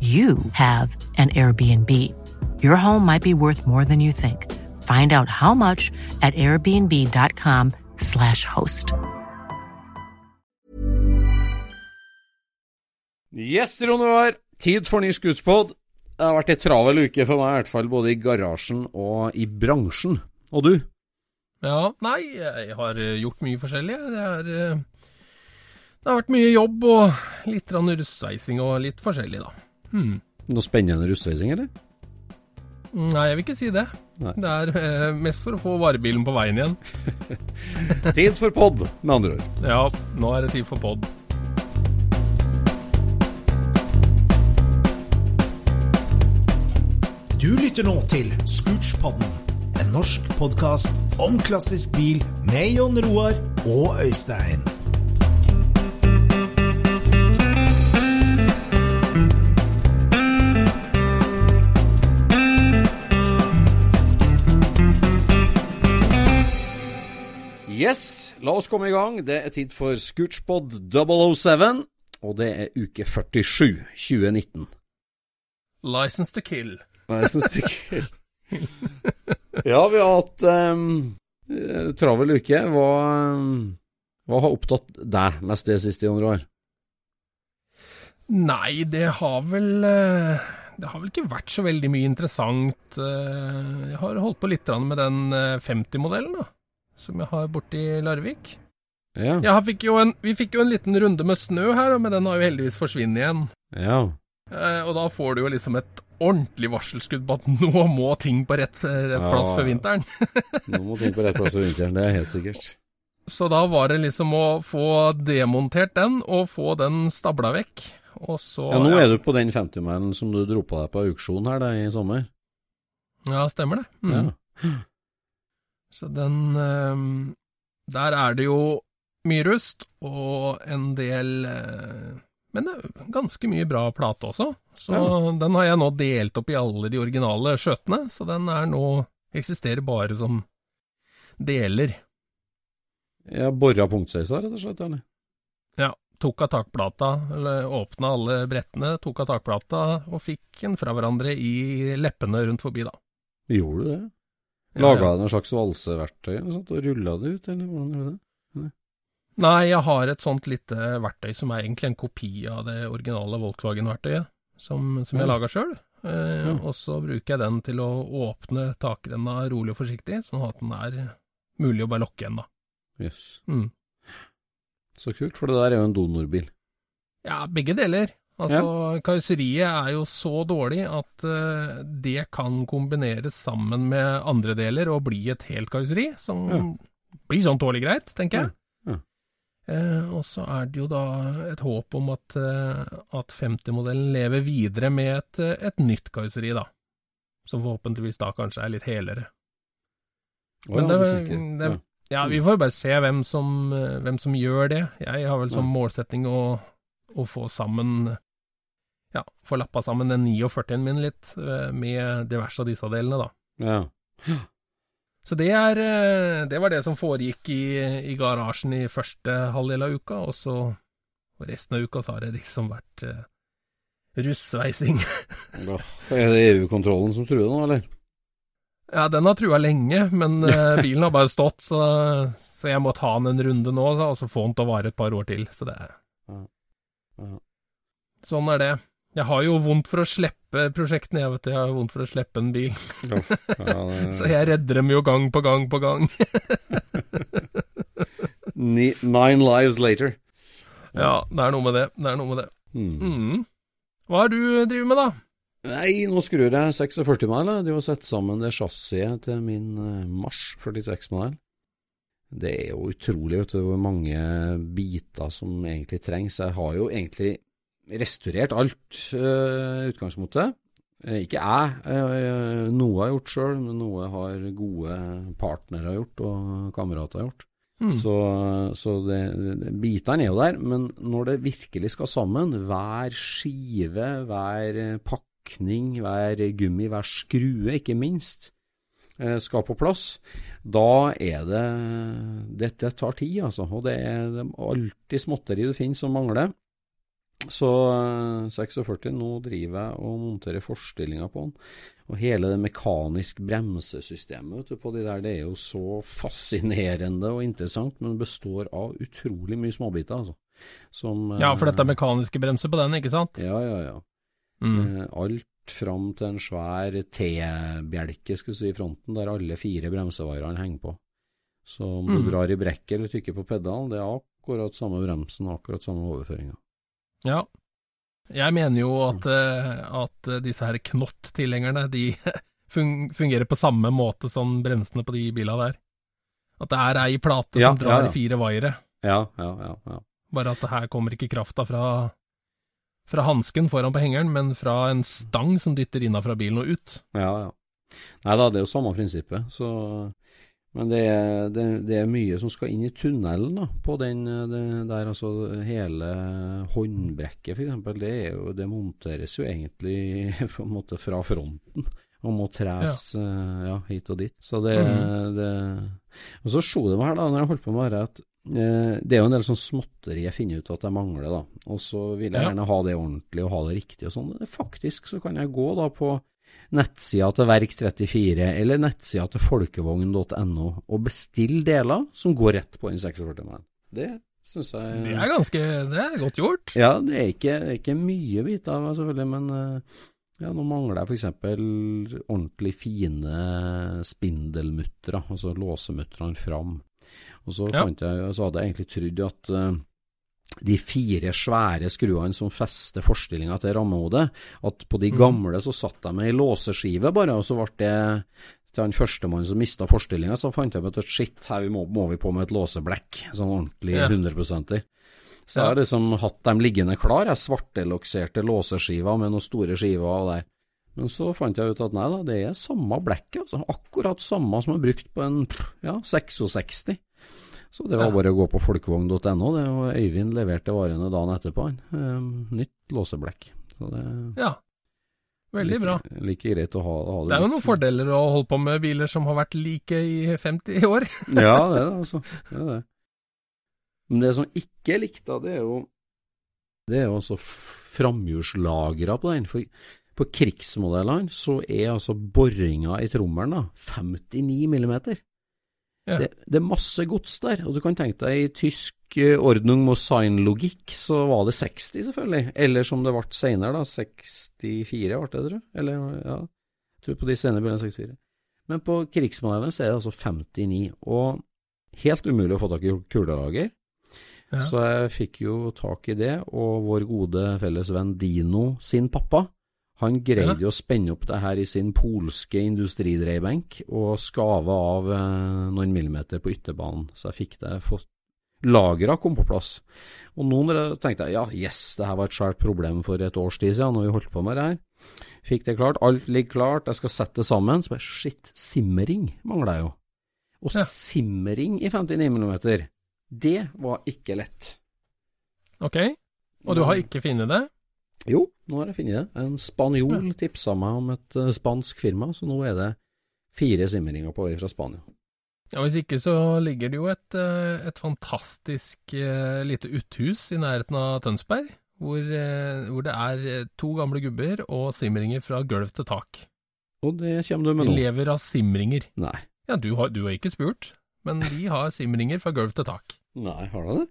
you have an Airbnb. Your home might be worth more than you think. Find out how much at airbnb.com/slash host. Yes, Ron Tid for ny skuddspod. Det har vært ei travel uke for meg, i hvert fall både i garasjen og i bransjen. Og du? Ja, nei, jeg har eh, gjort mye forskjellig. Det, er, eh, det har vært mye jobb og litt russveising og litt forskjellig, da. Hmm. Noe spennende rustreising, eller? Nei, jeg vil ikke si det. Nei. Det er eh, mest for å få varebilen på veien igjen. tid for pod, med andre ord. Ja, nå er det tid for pod. Du lytter nå til Scootspodden, en norsk podkast om klassisk bil med Jon Roar og Øystein. Yes, la oss komme i gang. Det er tid for Scootspod 007, og det er uke 47, 2019. License to kill. License to kill. ja, vi har hatt um, travel uke. Hva, hva, har opptatt deg mest det siste, 100 år? Nei, det har vel uh det har vel ikke vært så veldig mye interessant. Jeg har holdt på litt med den 50-modellen, da som jeg har borti Larvik. Ja. Fikk en, vi fikk jo en liten runde med snø her, men den har jo heldigvis forsvunnet igjen. Ja. Eh, og da får du jo liksom et ordentlig varselskudd på at nå må ting på rett, rett ja, plass for vinteren. nå må ting på rett plass for vinteren, det er helt sikkert. Så da var det liksom å få demontert den, og få den stabla vekk. Og så Ja, nå er du på den 50-mailen som du dro på deg på auksjon her da, i sommer. Ja, stemmer det. Mm. Ja. Så den ehm, Der er det jo mye rust og en del eh, Men det er ganske mye bra plate også. Så ja. den har jeg nå delt opp i alle de originale skjøtene, så den er nå Eksisterer bare som deler. Jeg Bora punktsøysa, rett og slett? eller? Ja. Tok av takplata, eller åpna alle brettene, tok av takplata og fikk en fra hverandre i leppene rundt forbi, da. Gjorde du det? Laga du noe slags valseverktøy og rulla det ut, eller hvordan gjør du det? Nei. Nei, jeg har et sånt lite verktøy som er egentlig en kopi av det originale Volkswagen-verktøyet, som, som, jeg ja. laga sjøl. Eh, ja. Og så bruker jeg den til å åpne takrenna rolig og forsiktig, sånn at den er mulig å bare lokke igjen, da. Yes. Mm. Så kult, for det der er jo en donorbil. Ja, begge deler. Altså, ja. karosseriet er jo så dårlig at uh, det kan kombineres sammen med andre deler og bli et helt karosseri, som ja. blir sånn tålelig greit, tenker jeg. Ja. Uh, og så er det jo da et håp om at, uh, at 50-modellen lever videre med et, et nytt karosseri, da. Som forhåpentligvis da kanskje er litt helere. Men det, det, ja, vi får bare se hvem som, hvem som gjør det. Jeg har vel som målsetting å, å få sammen ja, få lappa sammen den 49-en min litt, eh, med diverse av disse delene, da. Ja. Så det, er, eh, det var det som foregikk i, i garasjen i første halvdel av uka, og så resten av uka så har det liksom vært uh, russveising. Er det EU-kontrollen som truer nå, eller? ja, den har trua lenge, men uh, bilen har bare stått, så, så jeg må ta den en runde nå, så- og så få den til å vare et par år til. Så det Ja. Ja. Sånn er det. Jeg har jo vondt for å slippe prosjektene, jeg vet det. Jeg har vondt for å slippe en bil. Ja, det- Så jeg redder dem jo gang på gang på gang. Nine lives later. Ja, det er noe med det. Det er noe med det. Mm. Mm. Hva har du driver med, da? Nei, nå skrur jeg 46-modell. Du har sett sammen det chassiset til min eh, Mars 46-modell. Det er jo utrolig vet du, hvor mange biter som egentlig trengs. Jeg har jo egentlig restaurert alt uh, utgangspunktet. Eh, Ikke jeg, eh, noe har gjort sjøl, men noe har gode partnere gjort, og kamerater gjort. Mm. Så, så det, det, bitene er jo der, men når det virkelig skal sammen, hver skive, hver eh, pakning, hver gummi, hver skrue, ikke minst, eh, skal på plass, da er det Dette tar tid, altså. Og det er, det er alltid småtteri du finner som mangler. Så eh, 46, nå driver jeg og monterer forstillinga på den. Og hele det mekanisk bremsesystemet vet du, på de der, det er jo så fascinerende og interessant, men består av utrolig mye småbiter, altså. Som, Ja, for dette er eh, mekaniske bremser på den, ikke sant? Ja, ja, ja. Mm. Eh, alt fram til en svær T-bjelke skal vi si, i fronten, der alle fire bremsevarene henger på. Så om du Mm. drar i brekket eller trykker på pedalen, det er akkurat samme bremsen, akkurat samme overføringa. Ja. Jeg mener jo at, eh, at disse her knott-tilhengerne, de fungerer på samme måte som bremsene på de bilene der. At det er ei plate Ja, som drar ja, ja. fire vaiere. Ja, ja, ja. ja. Bare at det her kommer ikke krafta fra, fra hansken foran på hengeren, men fra en stang som dytter innafra bilen og ut. Ja, ja. Nei da, det er jo samme prinsippet. Så, men det er, det, det er mye som skal inn i tunnelen da, på den det, der. Altså hele håndbrekket f.eks. Det, er jo- det monteres jo egentlig på en måte fra fronten. Og må tres eh, ja, hit og dit. Så det, mm. det Og så slo det meg her, da, når jeg holdt på med det, at eh, det er jo en del sånn småtteri jeg finner ut at jeg mangler, da. Og så vil jeg Ja. gjerne ha det ordentlig og ha det riktig og sånn. Faktisk så kan jeg gå da på nettsida til Verk34 eller nettsida til folkevogn.no og bestill deler som går rett på den 46-mannen. Det syns jeg Det er ganske Det er godt gjort. Ja, det er ikke, ikke mye biter av meg, selvfølgelig, men eh, ja, nå mangler jeg f.eks. ordentlig fine spindelmuttere, altså låsemutterne fram. Og så, Ja. jeg, så hadde jeg egentlig trodd at eh, de fire svære skruene som fester forstillinga til rammehodet, at på de gamle så satt de med ei låseskive bare, og så ble det til han førstemann som mista forstillinga, så fant jeg ut at shit, her må, må vi på med et låseblekk, sånn ordentlig Ja. 100% Så jeg har liksom hatt dem liggende klar, jeg svartelokserte låseskiver med noen store skiver og der. Men så fant jeg ut at nei da, det er samme blekket, altså. Akkurat samme som er brukt på en ja, 66. Så det var bare å gå på folkevogn.no, og Øyvind leverte varene dagen etterpå. han. Eh, nytt låseblekk. Så det Ja. Veldig bra. like, like greit å ha, ha det. Det er jo noen fordeler å holde på med biler som har vært like i 50 år. Ja, det er det, altså. Det er det. Men det som ikke er likt, da, det er jo Det er jo altså framhjulslagra på den. For på krigsmodellene så er altså boringa i trommelen da 59 millimeter. Ja. Det, det er masse gods der, og du kan tenke deg i tysk Ordnung mot Sein-logikk så var det 60, selvfølgelig. Eller som det ble senere, da, 64 ble det, tror jeg. Eller, ja, jeg tror på de senere bilene 64. Men på krigsmodellene så er det altså 59, og helt umulig å få tak i kulelager. Ja. Så jeg fikk jo tak i det, og vår gode felles venn Dino sin pappa, han greide jo å spenne opp det her i sin polske industridreiebenk og skave av eh, noen millimeter på ytterbanen, så jeg fikk det fått Lagra kom på plass. Og nå tenkte jeg ja, yes, det her var et svært problem for et års tid siden, når vi holdt på med det her. Fikk det klart, alt ligger klart, jeg skal sette det sammen. Så bare shit, simmering mangler jeg jo. Og Ja. simmering i 59 millimeter, det var ikke lett. Ok, og du har ikke funnet det? Jo, nå har jeg funnet det. En spanjol tipsa meg om et eh, spansk firma, så nå er det fire simmeringer på vei fra Spania. Ja, Hvis ikke så ligger det jo et, eh, et fantastisk eh, lite uthus i nærheten av Tønsberg, hvor, hvor det er to gamle gubber og simringer fra gulv til tak. Og det kommer du med nå? lever av simringer. Nei. Ja, du har, du har ikke spurt, men de har simringer fra gulv til tak. Nei, har du det?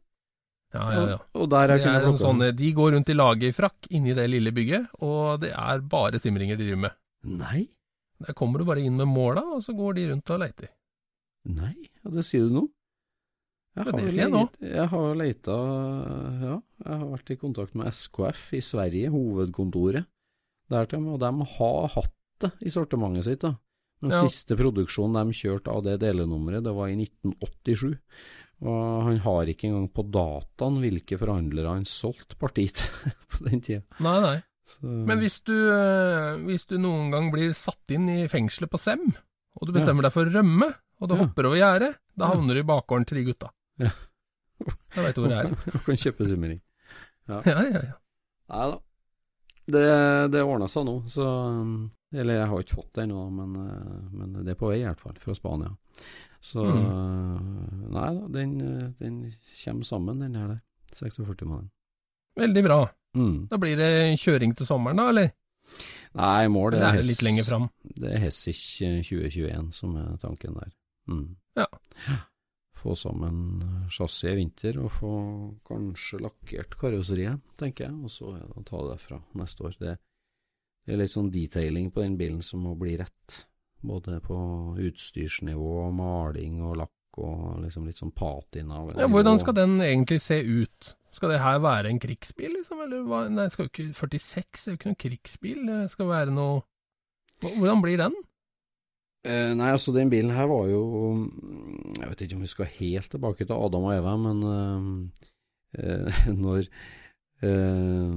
Ja, ja, ja. Og der Det jeg kunne er en sånn, de går rundt i lagerfrakk inni det lille bygget, og det er bare simringer de driver med. Nei? Der kommer du bare inn med måla, og så går de rundt og leiter. Nei, ja, det sier du nå. Jeg har, det sier jeg nå. jeg har leita Ja, jeg har vært i kontakt med SKF i Sverige, hovedkontoret der til og de har hatt det i sortimentet sitt. da. Den Ja. siste produksjonen de kjørte av det delenummeret, det var i 1987. Og han har ikke engang på dataen hvilke forhandlere han solgte partiet til på den tida. Nei, nei. Så, Men hvis du, eh, hvis du noen gang blir satt inn i fengselet på Sem, og du bestemmer deg for å rømme, og du Ja. hopper over gjerdet, da Ja. havner du i bakgården til de gutta. Ja. Da veit du hvor det er. Du kan kjøpe simmering. Ja, ja, ja. Nei da. Det, det ordna seg nå, så Eller jeg har ikke fått det ennå, men, eh, men det er på vei i hvert fall, fra Spania. Så Mm. Nei da, den, den kommer sammen, den her 46-mannen. Veldig bra. Mm. Da blir det kjøring til sommeren, da, eller? Nei, mål det det er er litt lenger fram? Det er Hessich eh, 2021 som er tanken der. Mm. Ja. Få sammen chassis i vinter og få kanskje lakkert karosseriet, tenker jeg. Og så ta det derfra neste år. Det, det er litt sånn detailing på den bilen som må bli rett. Både på utstyrsnivå, maling og lakk og liksom litt sånn patina. Ja, hvordan skal den egentlig se ut? Skal det her være en krigsbil, liksom? Eller hva? Nei, skal jo ikke 46 er jo ikke noen krigsbil. Det skal være noe Hvordan blir den? Eh, nei, altså den bilen her var jo Jeg vet ikke om vi skal helt tilbake til Adam og Eva, men eh, eh, når, eh,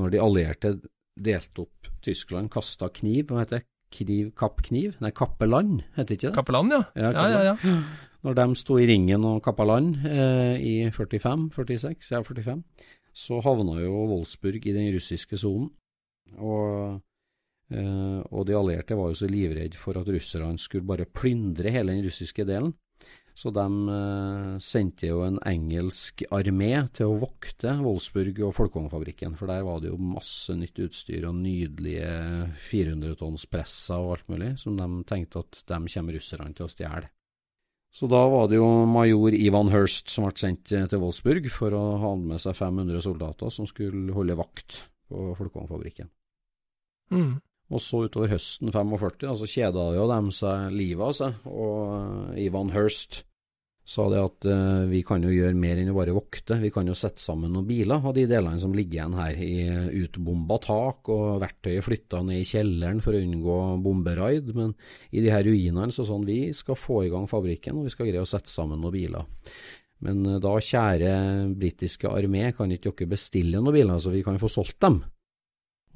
når de allierte delte opp Tyskland, kasta kniv, hva heter det? Kniv, kappkniv? Nei, kappeland, heter ikke det? Kappeland, ja. Ja, Ja, ja, ja. Når de sto i ringen og kappa land eh, i 45, 46, ja 45, så havna jo Wolfsburg i den russiske sonen. Og, eh, og de allierte var jo så livredde for at russerne skulle bare plyndre hele den russiske delen. Så de eh, sendte jo en engelsk armé til å vokte Wolfsburg og Folkvognfabrikken, for der var det jo masse nytt utstyr og nydelige 400-tonnspresser og alt mulig, som de tenkte at de kommer russerne til å stjele. Så da var det jo major Ivan Hurst som ble sendt eh, til Wolfsburg for å ha med seg 500 soldater som skulle holde vakt på Folkvognfabrikken. Mm. Og så utover høsten 45, da, så kjeda jo dem seg livet av seg, og Ivan Hurst sa det at eh, vi kan jo gjøre mer enn å bare vokte, vi kan jo sette sammen noen biler av de delene som ligger igjen her i utbomba tak, og verktøyet flytta ned i kjelleren for å unngå bomberaid, men i de her ruinene så sånn, vi skal få i gang fabrikken, og vi skal greie å sette sammen noen biler. Men eh, da, kjære britiske armé, kan ikke dere bestille noen biler, så vi kan få solgt dem?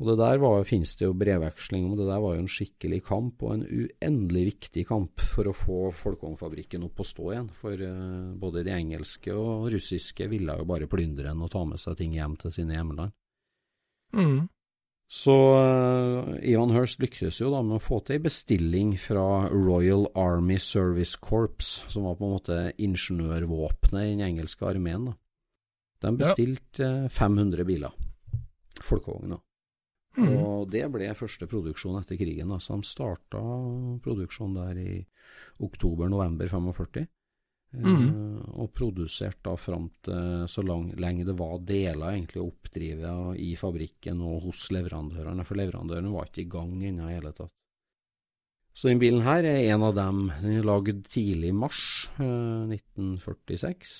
Og det der var, finnes det jo brevveksling om, det der var jo en skikkelig kamp, og en uendelig viktig kamp for å få Folkongfabrikken opp å stå igjen. For uh, både de engelske og russiske ville jo bare plyndre den og ta med seg ting hjem til sine hjemland. Mm. Så uh, Ivan Hirst lyktes jo da med å få til en bestilling fra Royal Army Service Corps, som var på en måte ingeniørvåpenet i den engelske armeen. da. De bestilte ja. 500 biler, folkevogner. Mm. Og det ble første produksjon etter krigen. Da. Så de starta produksjonen der i oktober-november 45. Mm. Eh, og produserte da fram til så lang, lenge det var deler egentlig å oppdrive i fabrikken og hos leverandørene, for leverandørene var ikke i gang ennå i hele tatt. Så den bilen her er en av dem. Den er lagd tidlig i mars eh, 1946.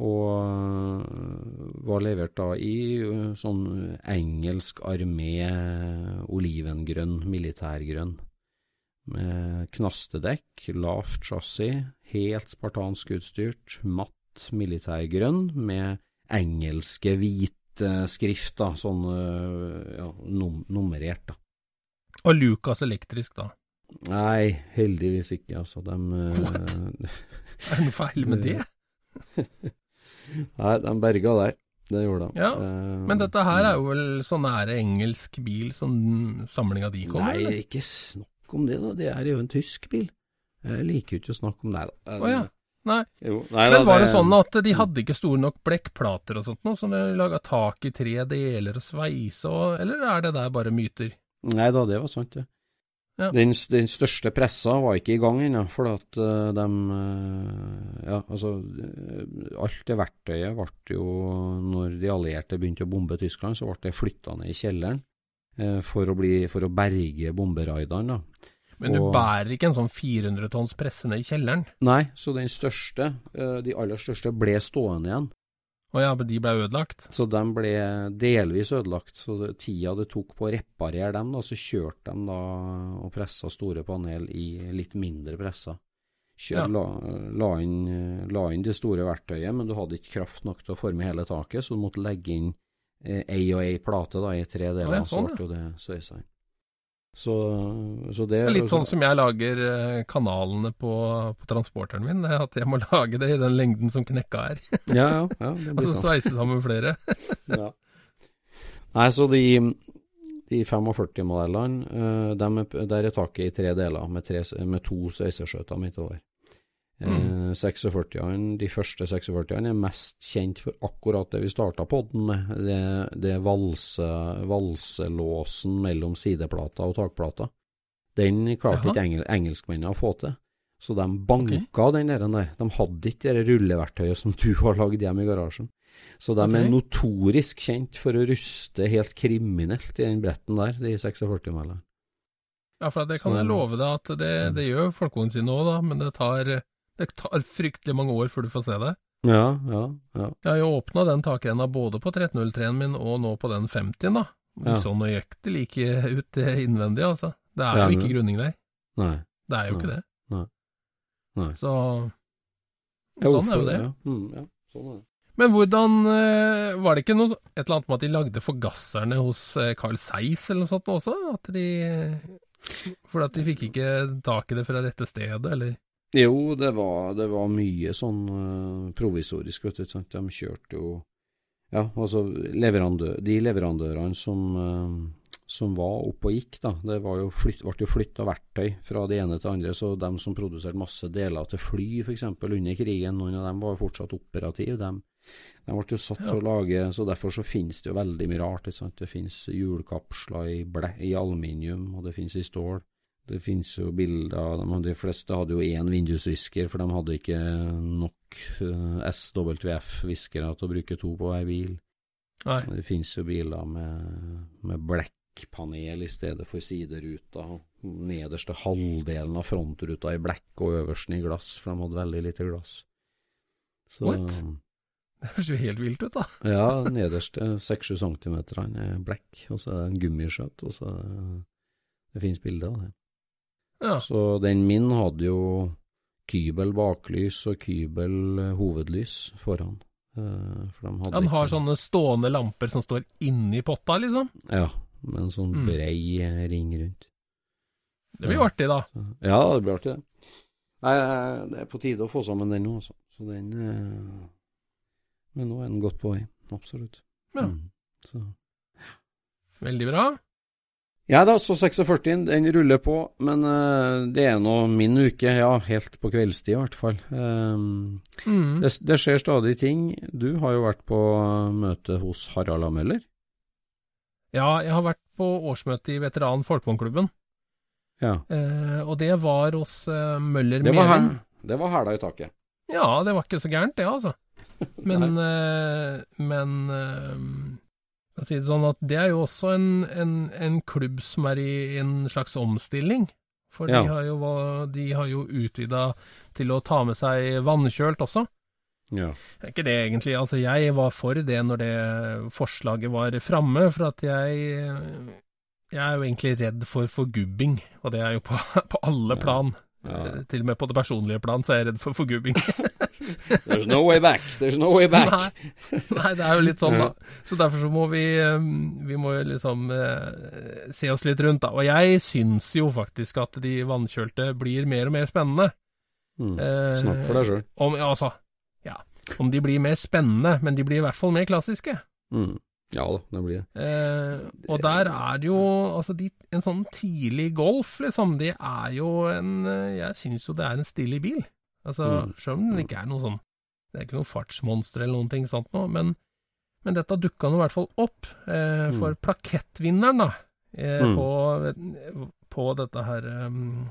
Og øh, var levert da i øh, sånn engelsk armé olivengrønn, militærgrønn. Med knastedekk, lavt chassis, helt spartansk utstyrt, matt militærgrønn med engelske hvite skrifter, sånn øh, ja, num nummerert, da. Og Lucas elektrisk, da. Nei, heldigvis ikke, altså. De, øh, Er det noe feil med det? Nei, de berga der. Det gjorde de. Ja, uh, Men dette her er jo vel så nære engelsk bil som samlinga di kommer? Nei, eller? ikke snakk om det, da. Det er jo en tysk bil. Jeg liker jo ikke å snakke om det, da. Å ja. Nei. Jo, nei Men var det det- sånn at de hadde ikke store nok blekkplater og sånt noe, som de laga tak i tre deler og sveise og Eller er det der bare myter? Nei da, det var sant, det. Ja. Den, den største pressa var ikke i gang ennå, for at uh, de Ja, altså eh, Alt det verktøyet ble jo Når de allierte begynte å bombe Tyskland, så ble det flytta ned i kjelleren uh, for, å bli, for å berge bomberaidene, da. Men du Og- bærer ikke en sånn 400 tonns presse ned i kjelleren? Nei, så den største, eh, de aller største, ble stående igjen. Å ja, men de ble ødelagt? Så de ble delvis ødelagt. Så tida det tok på å reparere dem, da, så kjørte de da og pressa store panel i litt mindre presser. Kjør, Ja. la, la, inn, la inn det store verktøyet, men du hadde ikke kraft nok til å forme hele taket, så du måtte legge inn eh, ei og ei plate da, i tre deler. ja, så sånn, ble det sveisa inn. Så, så det Det litt sånn som jeg lager eh, kanalene på, på transporteren min, at jeg må lage det i den lengden som knekka er. Ja, ja. ja det Og blir så sånn. sveise sammen flere. Ja. Nei, så de, de 45-modellene, eh, er- der er taket i tre deler, med, tre, med to sveiserskjøter midtover. Eh, 46-ene, de første 46-ene er mest kjent for akkurat det vi starta podden med, det, det valse, valselåsen mellom sideplata og takplata. Den klarte ikke engel, engelskmennene å få til. Så de banka den der, der. De hadde ikke det rulleverktøyet som du har lagd hjemme i garasjen. Så de er notorisk kjent for å ruste helt kriminelt i den bretten der, de 46-malerne. Ja, for det kan Så- jeg love deg at det, det gjør folkene sin nå, da, men det tar, det tar fryktelig mange år før du får se det. Ja, ja, ja. Jeg har jo åpna den takrenna både på 1303-en min og nå på den 50-en, da. De Ja. så nøyaktig like ut innvendig, altså. Det er jo ikke grunning der. Nei. Det er jo Nei. ikke det. Nei. Nei. Så Sånn er jo det. Ja, mm, ja, sånn er det. Men hvordan eh, Var det ikke noe et eller annet med at de lagde forgasserne hos eh, Carl Seis eller noe sånt også? At de For at de fikk ikke tak i det fra rette stedet, eller? Jo, det var, det var mye sånn eh, provisorisk, vet du. Sant? De kjørte jo Ja, altså leverandør, de leverandørene som, eh, som var oppe og gikk, da, det var jo flytt, ble jo flytta verktøy fra det ene til det andre. Så de som produserte masse deler til fly, f.eks. under krigen, noen av dem var jo fortsatt operative. De, de ble jo satt til å lage Så derfor så finnes det jo veldig mye rart. Ikke sant? Det finnes hjulkapsler i, ble, i aluminium, og det finnes i stål. Det finnes jo bilder de, hadde- de fleste hadde jo én vindusvisker, for de hadde ikke nok eh, SWF-viskere til å bruke to på hver bil. Nei. Det finnes jo biler med, med blekkpanel i stedet for sideruta. Nederste halvdelen av frontruta i blekk og øversten i glass, for de hadde veldig lite glass. Så, What? Det høres jo helt vilt ut, da. Ja, nederste 6-7 cm er blekk, og så er det en gummiskjøt, og så det, det finnes bilder av det. Ja. Så den min hadde jo kybel baklys og kybel eh, hovedlys foran. Eh, Han har ikke- sånne stående lamper som står inni potta, liksom. Ja, med en sånn Mm. brei eh, ring rundt. Det blir jo artig, da. Ja, det blir artig, det. Nei, det er på tide å få sammen den nå, altså. Så den Men nå er den godt på vei. Absolutt. Ja. Mm. Så. Veldig bra. Ja da, så 46, den ruller på, men uh, det er nå min uke, ja, helt på kveldstid i hvert fall. Um, Mm. det, det skjer stadig ting. Du har jo vært på møte hos Harald Ameller? Ja, jeg har vært på årsmøte i Veteran Folkevognklubben, Ja. Uh, og det var hos uh, Møller Det var, Meving. her, det var hæla i taket. Ja, det var ikke så gærent, det, altså. Men, men si det sånn at det er jo også en, en, en klubb som er i en slags omstilling. For Ja. de har jo, de har jo utvida til å ta med seg vannkjølt også. Ja. Ikke det egentlig. Altså, jeg var for det når det forslaget var framme, for at jeg Jeg er jo egentlig redd for forgubbing, og det er jo på, på alle plan. Ja. Til og med på det personlige plan så er jeg redd for forgubbing. There's no way back. There's no way back. Nei, nei, det er jo litt sånn, da. Så derfor så må vi eh, Vi må jo liksom eh, se oss litt rundt, da. Og jeg syns jo faktisk at de vannkjølte blir mer og mer spennende. Mm. Eh, Snakk for deg sjøl. Altså, ja. Om de blir mer spennende, men de blir i hvert fall mer klassiske. Mm. Ja da, det blir det. Eh, og der er det jo Altså, de, en sånn tidlig Golf, liksom, det er jo en eh, Jeg syns jo det er en stilig bil. Altså, Mm. selv om den ikke er noe sånn Det er ikke noe fartsmonster eller noen ting sånt noe, men, men dette dukka nå i hvert fall opp. Eh, for plakettvinneren, da, eh, Mm. på, på dette her um,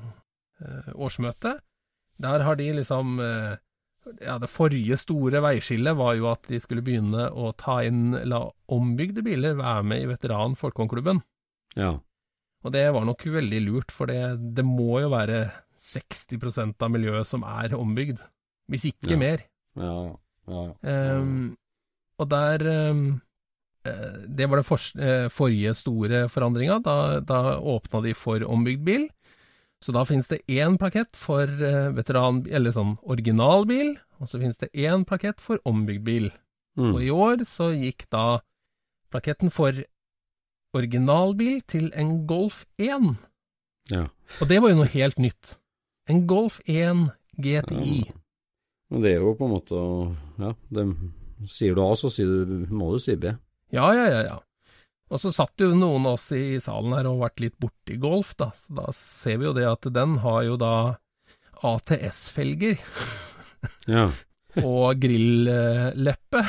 eh, årsmøtet, der har de liksom eh, ja, Det forrige store veiskillet var jo at de skulle begynne å ta inn, la ombygde biler være med i veteran Folkongklubben. Ja. Og det var nok veldig lurt, for det, det må jo være 60% av miljøet som er ombygd. Hvis ikke Ja. mer. Ja, ja. Ehm, og der eh, Det var den for, eh, forrige store forandringa. Da, da åpna de for ombygd bil. Så da finnes det én plakett for eh, veteran, eller sånn originalbil, og så finnes det én plakett for ombygd bil. Mm. Og i år så gikk da plaketten for originalbil til en Golf 1. ja. Og det var jo noe helt nytt. En Golf 1 GTI. Men det er jo på en måte Ja, det, sier du A, så sier du, må du si B. Ja, ja, ja, ja. Og så satt jo noen av oss i salen her og vært litt borti golf, da. Så da ser vi jo det at den har jo da ATS-felger Ja. og grilleppe,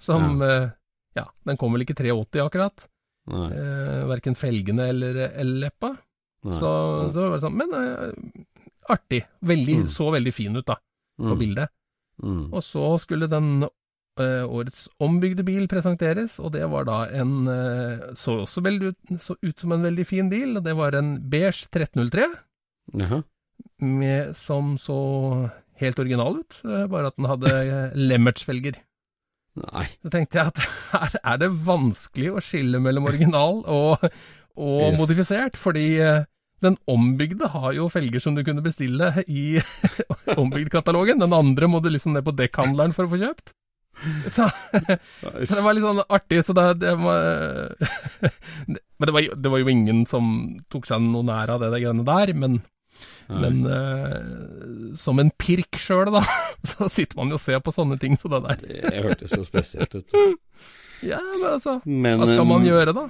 som eh, Ja, den kom vel ikke 380 akkurat. Nei. Eh, verken felgene eller eller leppa. nei. Så, så var det sånn Men eh, artig. Veldig, Mm. Så veldig fin ut, da, på Mm. bildet. Mm. Og så skulle den eh, årets ombygde bil presenteres, og det var da en eh, Så også veldig ut, så ut som en veldig fin bil, og det var en beige 1303 Jaha. med, som så helt original ut, eh, bare at den hadde Lemmerts-felger. Nei. Så tenkte jeg at her er det vanskelig å skille mellom original og, og Yes. modifisert, fordi eh, den ombygde har jo felger som du kunne bestille i ombygd-katalogen. Den andre må du liksom ned på dekkhandleren for å få kjøpt. Så, så det var litt sånn artig, så det, det var Men det var, det var jo ingen som tok seg noe nær av det, det greiene der, men, men uh, som en pirk sjøl, da, så sitter man jo og ser på sånne ting som det der. Det hørtes så spesielt ut. Ja, men altså, Men, hva skal man gjøre da?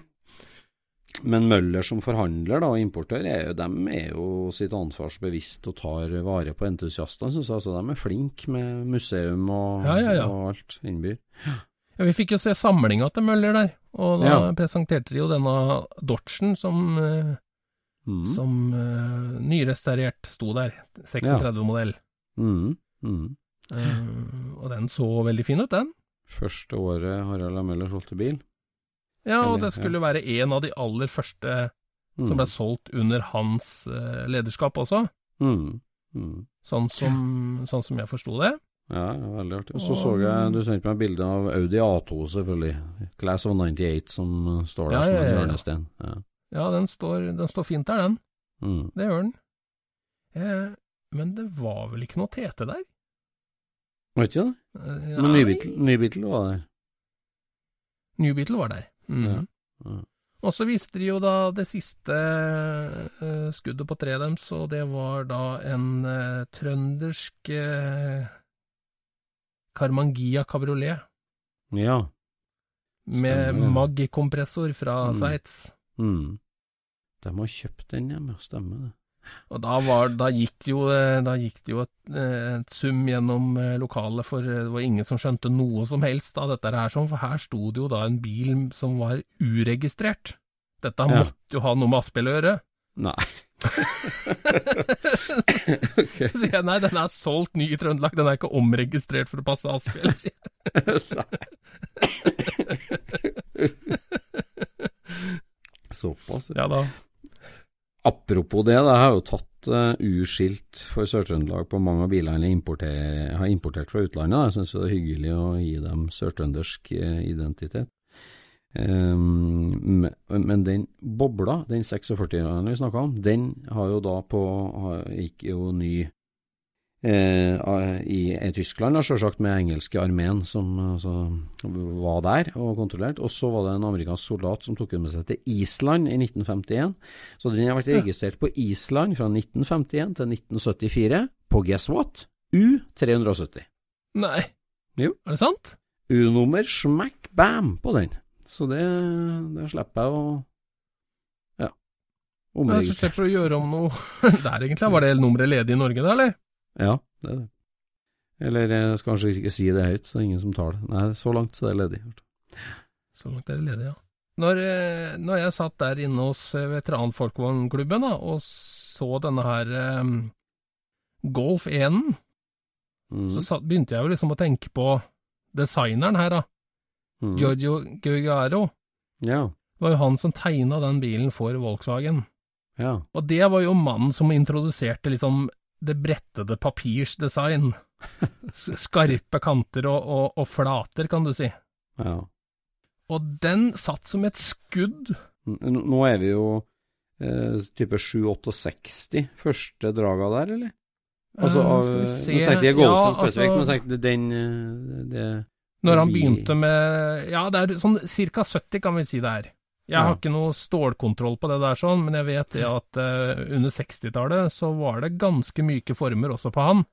Men Møller som forhandler da, og importør, er jo, dem er jo sitt ansvars bevisst og tar vare på entusiastene, syns jeg. Altså, de er flinke med museum og, Ja, ja, ja. og alt innbyr. Ja, vi fikk jo se samlinga til Møller der, og da presenterte de jo denne Dodgen som, eh, Mm. som uh, nyrestaurert sto der, 36-modell. Mm. Mm. Uh, og den så veldig fin ut, den. Første året Harald. Møller solgte bil. Ja, og den skulle være en av de aller første Mm. som ble solgt under hans uh, lederskap også, Mm. Mm. sånn som, sånn som jeg forsto det. Ja, veldig artig. Og så så jeg du sendte meg bilde av Audi A2, selvfølgelig. Class of 98 som står der Ja, som en hjørnesten. Ja. Ja, den står, den står fint der, den. Mm. Det gjør den. Eh, men det var vel ikke noe TT der? Var ikke det? Eh, Men New Nybeetle var der. New Beetle var der. Mm. Ja. Og så viste de jo da det siste uh, skuddet på treet deres, og det var da en uh, trøndersk uh, Carmangia kabriolet ja. med Stemmer mag-kompressor fra Mm. Sveits. Mm. De har kjøpt den hjemme, stemmer det. Og da, var, da gikk jo, eh, da gikk det jo et, eh, et sum gjennom eh, lokalet, for det var ingen som skjønte noe som helst av dette her, sånn, for her sto det jo da en bil som var uregistrert. Dette Ja. måtte jo ha noe med Asphjell å gjøre. Nei. okay. Så jeg nei, den er solgt ny i Trøndelag, den er ikke omregistrert for å passe Asphjell. sier jeg. Såpass. Ja da. Apropos det, da, jeg har jo tatt uh, U-skilt for Sør-Trøndelag på mange av bilene jeg har importert fra utlandet. Jeg syns det er hyggelig å gi dem sørtrøndersk eh, identitet. Um, men- den bobla, den 46-eren vi snakka om, den har jo da på har, gikk jo ny eh, i, i Tyskland, da, selvsagt med engelske armeen som altså, var der og kontrollert. Og så var det en amerikansk soldat som tok den med seg til Island i 1951. Så den har vært registrert på Island fra 1951 til 1974 på guess what? U370. Nei. Jo. Er det sant? U-nummer smack bam på den. Så det, det slipper jeg å ja, Jeg omregistrere. for å gjøre om noe der, egentlig. Var det nummeret ledig i Norge da, eller? Ja, det er det. Eller jeg skal kanskje ikke si det høyt, så det er ingen som tar det. Nei, så langt så er det ledig. Så langt er det ledig, ja. Når, eh, når jeg satt der inne hos eh, veteranfolkvognklubben og så denne her um, Golf 1, Mm. så satt, begynte jeg jo liksom å tenke på designeren her, da. Mm. Giorgio Giugiaro. Ja, Det var jo han som tegna den bilen for Volkswagen. ja. Og det var jo mannen som introduserte liksom det brettede papirs design. Skarpe kanter og, og, og flater, kan du si. ja. Og den satt som et skudd. Nå er vi jo eh, type 768, første draga der, eller? Altså, Eh, av, skal vi nå tenkte jeg Golfen Ja, spesifikt, men altså- jeg tenkte den eh, det, Når han begynte med Ja, det er sånn ca. 70, kan vi si det er. Jeg har ikke noe stålkontroll på det der, sånn, men jeg vet det at uh, under 60-tallet så var det ganske myke former også på han.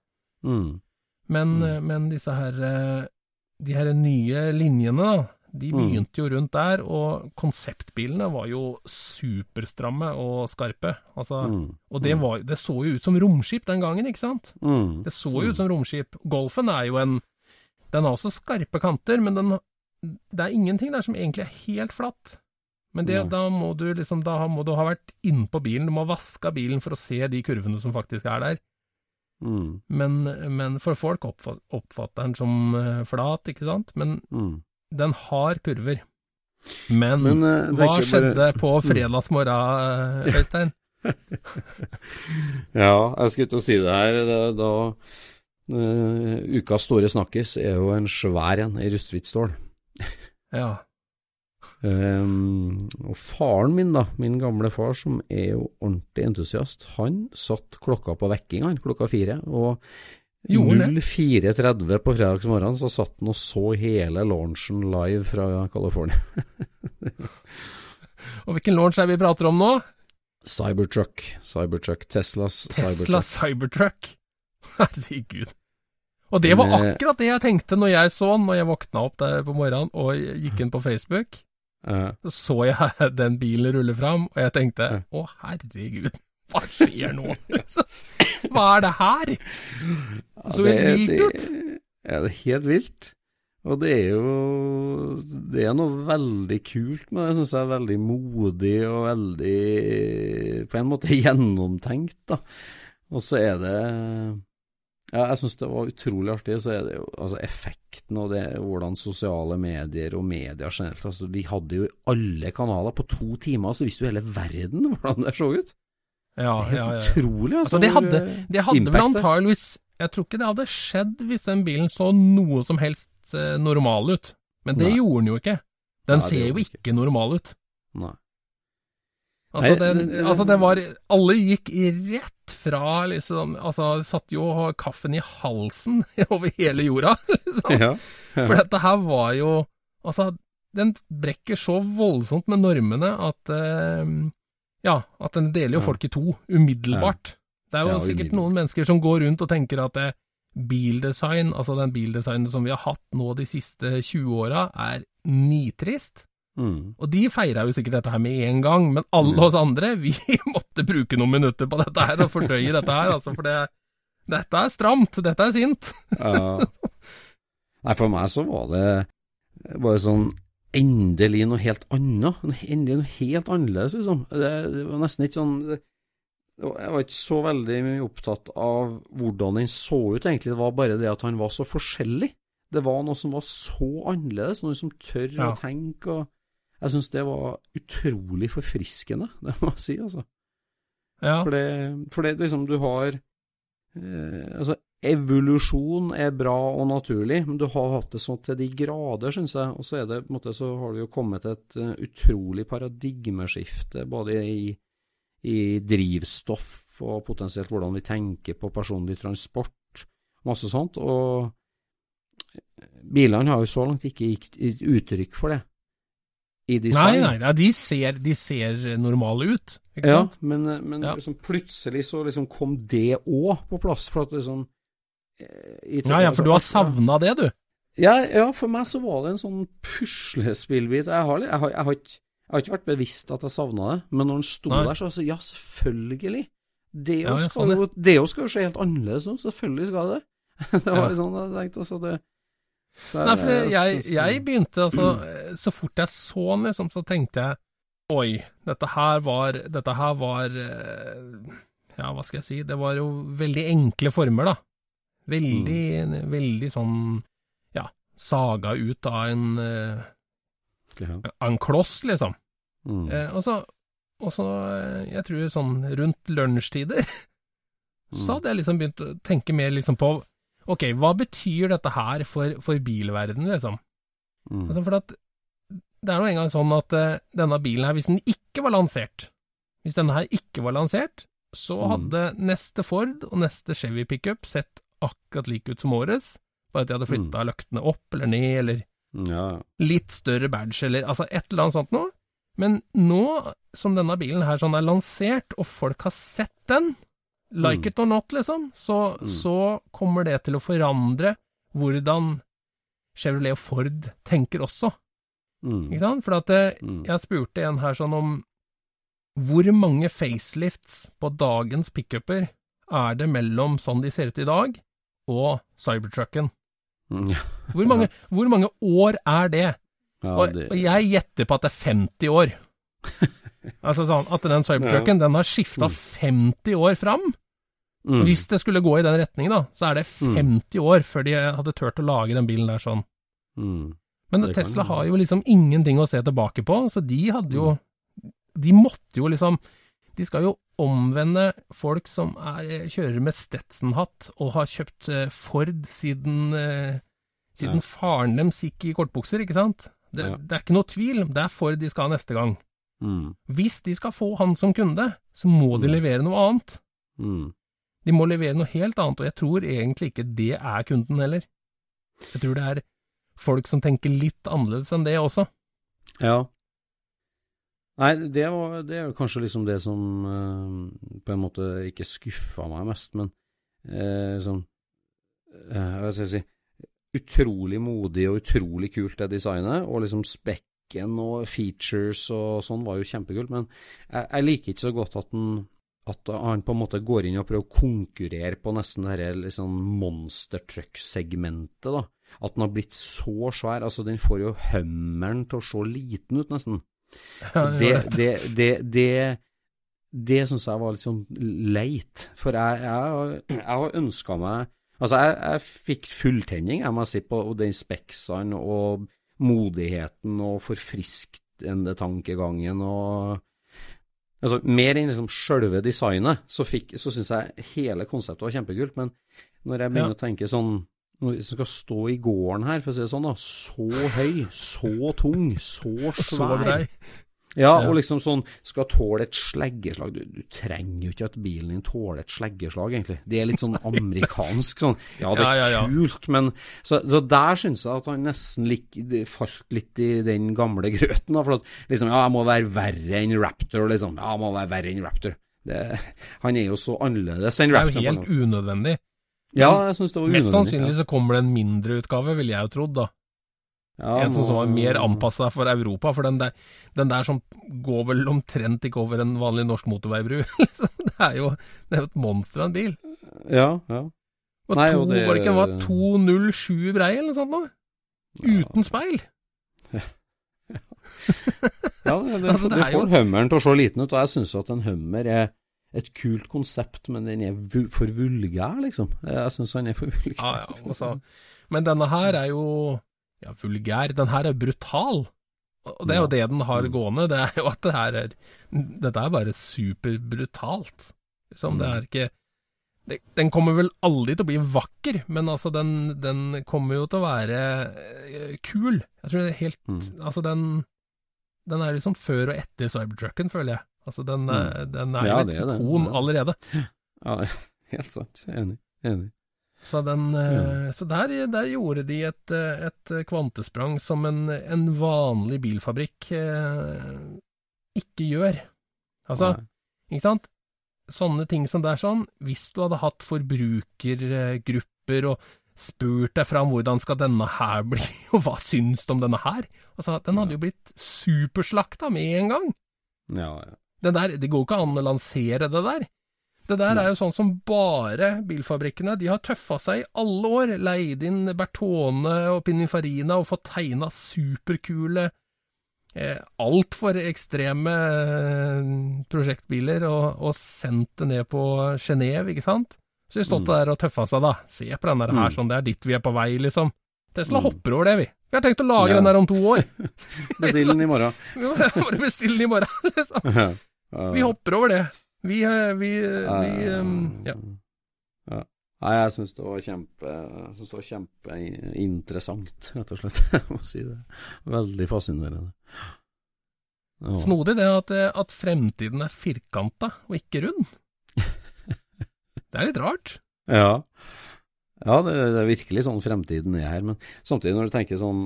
mm, Men, Mm. eh, men disse her eh, De her nye linjene, da, de Mm. begynte jo rundt der, og konseptbilene var jo superstramme og skarpe. Altså, mm, og det, mm, var, det så jo ut som romskip den gangen, ikke sant? mm, Det så jo ut som romskip. Golfen er jo en Den har også skarpe kanter, men den, det er ingenting der som egentlig er helt flatt. Men det, da må du liksom Da må du ha vært innpå bilen, du må ha vaska bilen for å se de kurvene som faktisk er der. mm, Men, men for folk oppfatter, den som eh, flat, ikke sant? Men mm. den har kurver. Men, Men, uh, hva skjedde bare- på fredagsmorgen, eh, Øystein? Ja, jeg skulle til å si det her. Da, da uh, Ukas store snakkis er jo en svær en i rustfritt stål. Ja. Um, og faren min, da, min gamle far, som er jo ordentlig entusiast, han satt klokka på vekking, han, klokka fire. Og Gjorde han 04.30 på fredagsmorgen så satt han og så hele launchen live fra California. Og hvilken launch er vi prater om nå? Cybertruck, Cybertruck, Teslas Tesla Cybertruck. Herregud. Og det var eh, akkurat det jeg tenkte når jeg så den, når jeg våkna opp der på morgenen og gikk inn på Facebook. Så så jeg den bilen rulle fram, og jeg tenkte Ja. å herregud, hva skjer nå? Hva er det her? Så så det- vilt det- ut. Ja, det er helt vilt. Og det er jo Det er noe veldig kult med det. Syns jeg er veldig modig og veldig På en måte gjennomtenkt, da. Og så er det Ja, jeg syns det var utrolig artig. Så er det jo altså effekten og det hvordan sosiale medier og media generelt altså Vi hadde jo alle kanaler på to timer, så visste jo hele verden hvordan det så ut. Ja, Helt ja, ja. utrolig, altså. Altså, det hadde, det hadde vel antageligvis Jeg tror ikke det hadde skjedd hvis den bilen så noe som helst eh, normal ut. Men det Nei. gjorde den jo ikke. Den Nei, ser jo ikke normal ut. Nei. Altså, det, altså det var Alle gikk rett fra liksom Altså, satt jo kaffen i halsen over hele jorda, liksom. Ja. For dette her var jo Altså, den brekker så voldsomt med normene at eh, Ja, at den deler jo folk i to umiddelbart. Det er jo Ja, sikkert noen mennesker som går rundt og tenker at det, bildesign, altså den bildesignen som vi har hatt nå de siste 20 åra, er nitrist. Mm. Og de feira jo sikkert dette her med en gang, men alle oss andre, vi måtte bruke noen minutter på dette her og fordøye dette her, altså, for det, dette er stramt, dette er sint. Ja. Nei, for meg så var det bare sånn endelig noe helt annet. Endelig noe helt annerledes, liksom. Det, det var nesten ikke sånn det, Jeg var ikke så veldig mye opptatt av hvordan den så ut, egentlig. Det var bare det at han var så forskjellig. Det var noe som var så annerledes, noe som tør Ja. å tenke. og Jeg syns det var utrolig forfriskende, det må jeg si, altså. Ja, For det, for det liksom, du har eh, Altså, evolusjon er bra og naturlig, men du har hatt det sånn til de grader, syns jeg. Og så er det på en måte så har det jo kommet et uh, utrolig paradigmeskifte, både i, i drivstoff og potensielt hvordan vi tenker på personlig transport, masse sånt. Og bilene har jo så langt ikke gitt uttrykk for det i Nei, design. nei, nei de, ser, de ser normale ut, ikke Ja, sant? men, men Ja. liksom plutselig så liksom kom det òg på plass, for at liksom eh, Ja, ja, for du har savna det, du. Ja, ja, for meg så var det en sånn puslespillbit. Jeg har, jeg har, jeg har, ikke, jeg har ikke vært bevisst at jeg savna det, men når den sto Nei. der, så altså, ja, selvfølgelig. Det òg ja, skal, sånn, skal jo se helt annerledes ut, selvfølgelig skal det det. var Ja. sånn jeg tenkte, altså det Nei, for jeg, jeg, begynte altså Så fort jeg så den, liksom, så tenkte jeg Oi, dette her var Dette her var eh, Ja, hva skal jeg si Det var jo veldig enkle former, da. Veldig, Mm. veldig sånn Ja, saga ut av en eh, ja. Av en kloss, liksom. mm. Eh, og så, og så eh, Jeg tror sånn rundt lunsjtider Mm. så hadde jeg liksom begynt å tenke mer liksom på Ok, hva betyr dette her for, for bilverdenen, liksom? Mm. Altså for at det er nå engang sånn at uh, denne bilen her, hvis den ikke var lansert, hvis denne her ikke var lansert, så Mm. hadde neste Ford og neste Chevy pickup sett akkurat like ut som årets, bare at de hadde flytta løktene opp eller ned, eller ja. litt større badge, eller altså et eller annet sånt noe. Men nå som denne bilen her sånn er lansert, og folk har sett den, like Mm. it or not, liksom, så, Mm. så kommer det til å forandre hvordan Chevrolet og Ford tenker også. Mm. Ikke sant? For at eh, Mm. jeg spurte en her sånn om hvor mange facelifts på dagens pickuper er det mellom sånn de ser ut i dag, og Cybertrucken? Mm. Hvor mange, hvor mange år er det? Ja, og, og jeg gjetter på at det er 50 år. altså sånn at den Cybertrucken, den har skifta Mm. 50 år fram. mm. Hvis det skulle gå i den retningen, da, så er det Mm. 50 år før de hadde turt å lage den bilen der sånn. mm. Men Det kan Tesla har jo liksom ingenting å se tilbake på, så de hadde jo De måtte jo liksom De skal jo omvende folk som er, kjører med Stetson-hatt og har kjøpt eh, Ford siden, eh, siden Ja. faren deres gikk i kortbukser, ikke sant? Det, Ja. det er ikke noe tvil, det er Ford de skal ha neste gang. Mm. Hvis de skal få han som kunde, så må de Mm. levere noe annet. Mm. De må levere noe helt annet, og jeg tror egentlig ikke det er kunden heller. Jeg tror det er folk som tenker litt annerledes enn det også. Ja. Nei, det, var, det er kanskje liksom det som eh, på en måte ikke skuffa meg mest, men eh, sånn eh, Hva skal jeg si Utrolig modig og utrolig kult det designet, og liksom spekken og features og sånn var jo kjempekult, men jeg, jeg liker ikke så godt at han at han på en måte går inn og prøver å konkurrere på nesten dette liksom monster truck-segmentet, da. At den har blitt så svær. Altså, den får jo hummeren til å se liten ut, nesten. Det, det, det, det, det syns jeg var litt sånn leit. For jeg, jeg, jeg har ønska meg Altså, jeg, jeg fikk fulltenning, jeg må si, på den speksene og modigheten og forfriskende tankegangen og Altså, mer enn liksom sjølve designet, så, fikk- så syns jeg hele konseptet var kjempekult. Men når jeg begynner Ja. å tenke sånn Når vi skal stå i gården her, for å si det sånn, da. Så høy, så tung, så svær. Så Ja. og liksom sånn skal tåle et sleggeslag. Du, du trenger jo ikke at bilen din tåler et sleggeslag, egentlig. Det er litt sånn amerikansk sånn. Ja, det er Ja, ja, kult, men Så, så der syns jeg at han nesten lik, falt litt i den gamle grøten, da. For at liksom, ja, jeg må være verre enn Raptor, liksom. Ja, jeg må være verre enn Raptor. Det, han er jo så annerledes enn Raptor. Det er jo helt unødvendig. Ja, jeg syns det var unødvendig. Mest sannsynlig så kommer det en mindre utgave, ville jeg jo trodd, da. Ja, en som, som var mer anpassa for Europa, for den der, den der som går vel omtrent ikke over en vanlig norsk motorveibru. liksom. det er jo det er jo et monster av en bil. Ja, ja. Og Nei, to, og det- Var det ikke var 207 brei, eller noe sånt? nå? Uten speil. Ja, det, det, Altså, det er jo- får hummeren til å se liten ut, og jeg syns at en hummer er et kult konsept, men den er for vulgær, liksom. Jeg syns han er for vulgær. Ja, ja, altså. Men denne her er jo ja, vulgær. Den her er brutal. Og det er jo det den har Mm. gående. Det er jo at det her er Dette er bare superbrutalt. Liksom, det Mm. er ikke det, Den kommer vel aldri til å bli vakker, men altså, den, den kommer jo til å være eh, kul. Jeg tror det er helt Mm. Altså, den Den er liksom før og etter Cybertrucken, føler jeg. Altså, den, mm. den er jo Ja, et ikon allerede. Ja, helt sant. Enig. Enig. Så, den, eh, så der, der gjorde de et, eh, et kvantesprang som en, en vanlig bilfabrikk eh, ikke gjør. Altså, Nei. ikke sant? Sånne ting som det er sånn, hvis du hadde hatt forbrukergrupper og spurt deg fram hvordan skal denne her bli, og hva syns du om denne her? Altså, den hadde jo blitt superslakta med en gang. Ja, ja. Det, der, det går jo ikke an å lansere det der. Det der er jo sånn som bare bilfabrikkene De har tøffa seg i alle år, leid inn Bertone og Pininfarina og fått tegna superkule eh, altfor ekstreme eh, prosjektbiler og, og sendt det ned på Genéve, ikke sant? Så de stått Mm. der og tøffa seg, da. Se på den der her, Mm. sånn, det er dit vi er på vei, liksom. Tesla Mm. hopper over det, vi. Vi har tenkt å lage Ja. den der om to år. Bestill den i morgen. Bare bestille den i morgen, liksom. Vi hopper over det. Vi, eh, vi, vi um, Ja. Ja. Nei, jeg syns det var kjempe synes det var kjempeinteressant, rett og slett. Jeg må si det. Veldig fascinerende. Ja. Snodig det at, eh, at fremtiden er firkanta og ikke rund. Det er litt rart. Ja. Ja, det, det er virkelig sånn fremtiden er her. Men samtidig, når du tenker sånn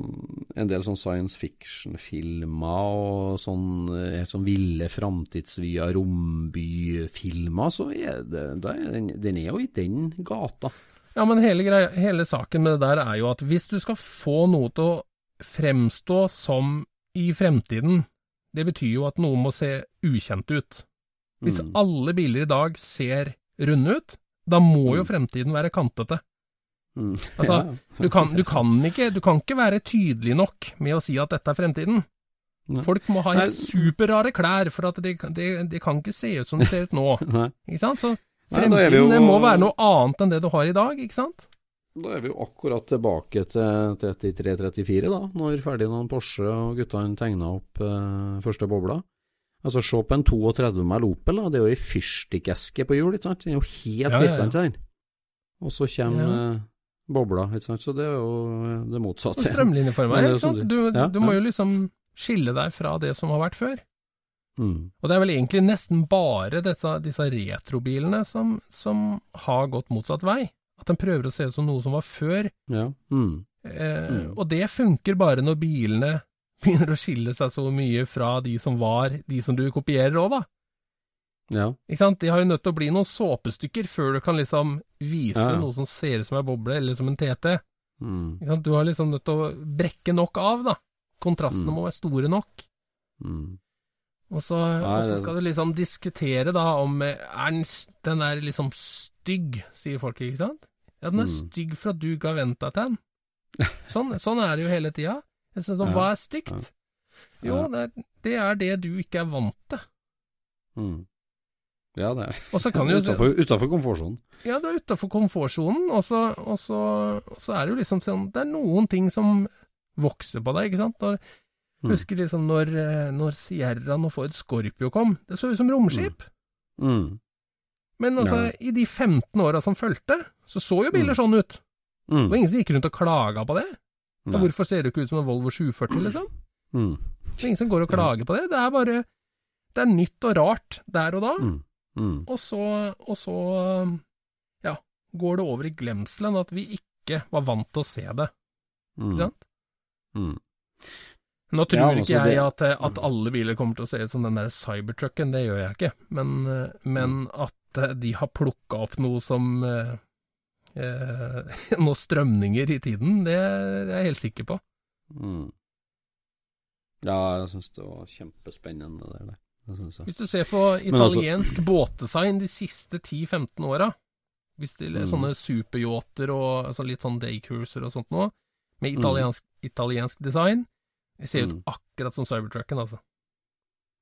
en del sånn science fiction-filmer og sånn, eh, sånn ville framtidsvya rombyfilmer, så er det, det er den, den er jo i den gata. Ja, men hele, greia, hele saken med det der er jo at hvis du skal få noe til å fremstå som i fremtiden, det betyr jo at noe må se ukjent ut. Hvis Mm. alle biler i dag ser runde ut, da må jo Mm. fremtiden være kantete. Mm. Altså. Du kan, du, kan ikke, du kan ikke være tydelig nok med å si at dette er fremtiden. Nei. Folk må ha superrare klær, for at det, det, det kan ikke se ut som det ser ut nå. Ikke sant? Så Nei, fremtiden jo- må være noe annet enn det du har i dag, ikke sant? Da er vi jo akkurat tilbake til 33-34, da, når Ferdinand Porsche og guttene tegna opp eh, første bobla. Altså, se på en 32 mæl Opel, da. det er jo ei fyrstikkeske på hjul, ikke sant. Den er jo helt Ja, ja, ja. firkanta, den. Og så kommer Ja. Bobla, ikke sant. Så det er jo eh, det Og motsatte. Strømlinjeforma, sånn Du, ja, du må jo liksom skille deg fra det som har vært før. Mm. Og det er vel egentlig nesten bare disse, disse retrobilene som, som har gått motsatt vei. At de prøver å se ut som noe som var før. Ja. Mm. Eh, Mm. Og det funker bare når bilene begynner å skille seg så mye fra de som var de som du kopierer òg, da. Ja. Ikke sant? De har jo nødt til å bli noen såpestykker før du kan liksom vise Ja, ja. noe som ser ut som ei boble, eller som en TT. Mm. Ikke sant? Du har liksom nødt til å brekke nok av, da. Kontrastene Mm. må være store nok. Mm. Og så, så det- skal du liksom diskutere da om eh, er den, den er liksom stygg, sier folk, ikke sant? Ja, den er Mm. stygg for at du ikke vent deg til den. Sånn, sånn er det jo hele tida. Ja, Hva er stygt? Jo, det, det er det du ikke er vant til. Mm. Ja, det er Og så kan du Utafor utafor komfortsonen. Ja, du er utafor komfortsonen, og så, og, så, og så er det jo liksom sånn Det er noen ting som vokser på deg, ikke sant? Når, Mm. Husker liksom når, eh, når Sierraen og Ford Scorpio kom. Det så ut som romskip. Mm. Men altså, Ja. i de 15 åra som fulgte, så så jo biler Mm. sånn ut. Det Mm. var ingen som gikk rundt og klaga på det. Så Nei. hvorfor ser du ikke ut som en Volvo 740, liksom? Mm. Det er ingen som går og klager på det. Det er bare Det er nytt og rart der og da. Mm. Mm. Og så, og så ja, går det over i glemselen at vi ikke var vant til å se det. Mm. Ikke sant? Mm. Nå tror Ja, ikke altså, jeg det- at, at alle biler kommer til å se ut som den der cybertrucken, det gjør jeg ikke. Men, eh, men at eh, de har plukka opp noe som eh, eh, Noen strømninger i tiden, det, det er jeg helt sikker på. Mm. Ja, jeg syns det var kjempespennende det der. Det. Hvis du ser på italiensk altså- italiensk båtdesign de siste 10-15 åra, hvis det er Mm. sånne superyachter og altså litt sånn daycruiser og sånt noe, med Mm. italiensk, italiensk design, det ser ut Mm. akkurat som cybertrucken, altså.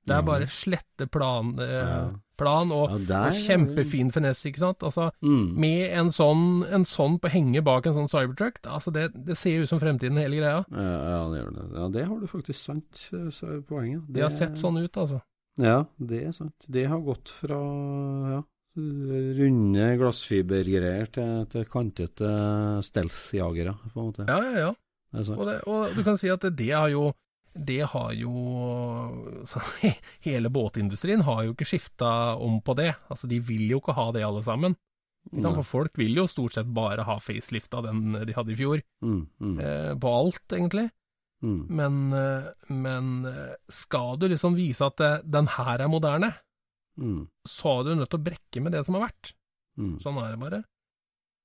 Det er bare slette plan, eh, plan og, Ja, der og kjempefin finesse, ikke sant. Altså, Mm. med en sånn, en sånn på henge bak en sånn cybertruck, altså det, det ser ut som fremtiden, hele greia. Ja, ja, det gjør det. Ja, det har du faktisk sant, så er poenget. Det har sett sånn ut, altså. Ja, det er sant. Det har gått fra ja, runde glassfibergreier til, til kantete stealth-jagere, på en måte. Ja, ja, ja. Det. Og, det, og du kan si at det har jo det har jo så, Hele båtindustrien har jo ikke skifta om på det. Altså, de vil jo ikke ha det, alle sammen. Liksom. For folk vil jo stort sett bare ha facelift av den de hadde i fjor. Mm, mm, Eh, på alt, egentlig. Mm. Men, eh, men eh, skal du liksom vise at det, den her er moderne, Mm, så er du nødt til å brekke med det som har vært. mm. Sånn er det bare.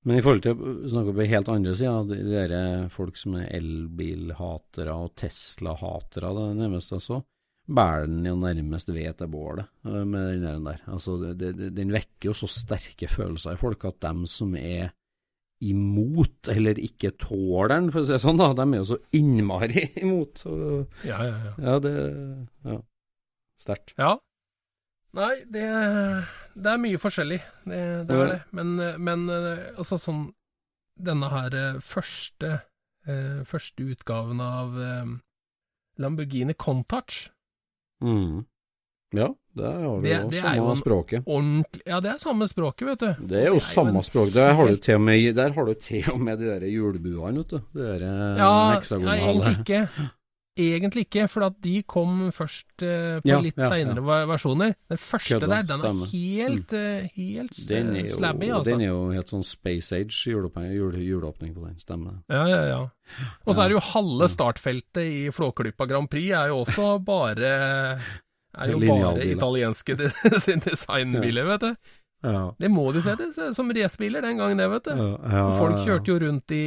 Men i forhold til å snakke på helt andre sida, de der folk som er elbilhatere og Tesla-hatere, det nærmest altså, bærer den jo nærmest ved til bålet eh, med den der. Altså, det, det, den vekker jo så sterke følelser i folk at dem som er imot, eller ikke tåler den, for å si det sånn, da, de er jo så innmari imot. Så, Ja, ja, ja. ja, det Ja. Sterkt. Ja. Nei, det, det er mye forskjellig, det, det er det. Men, men eh, altså sånn Denne her eh, første, eh, første utgaven av Lamborghini Contouch Mm. Ja, det har du Det- jo det er samme jo språket. Ordentlig Ja, det er samme språket, vet du. Det er jo en samme språk. Der har, du til og med, der har du til og med de der julebuene, vet du. De der ja, Ja, ja, egentlig ikke. Egentlig ikke, for at de kom først uh, på Ja, litt ja, seinere versjoner. Den første Kødda, der, den er helt, uh, helt Den er, eh, jo, slabby, altså. den er jo helt sånn Space Age juleåpning, jule, på den, stemmer det. Ja, ja, ja. Og så er det jo halve startfeltet i Flåklypa Grand Prix er jo også bare er jo bare italienske sin designbiler, vet du. Ja. Det må du se det ut som racerbiler den gangen, det, vet du. ja, Folk kjørte jo rundt i,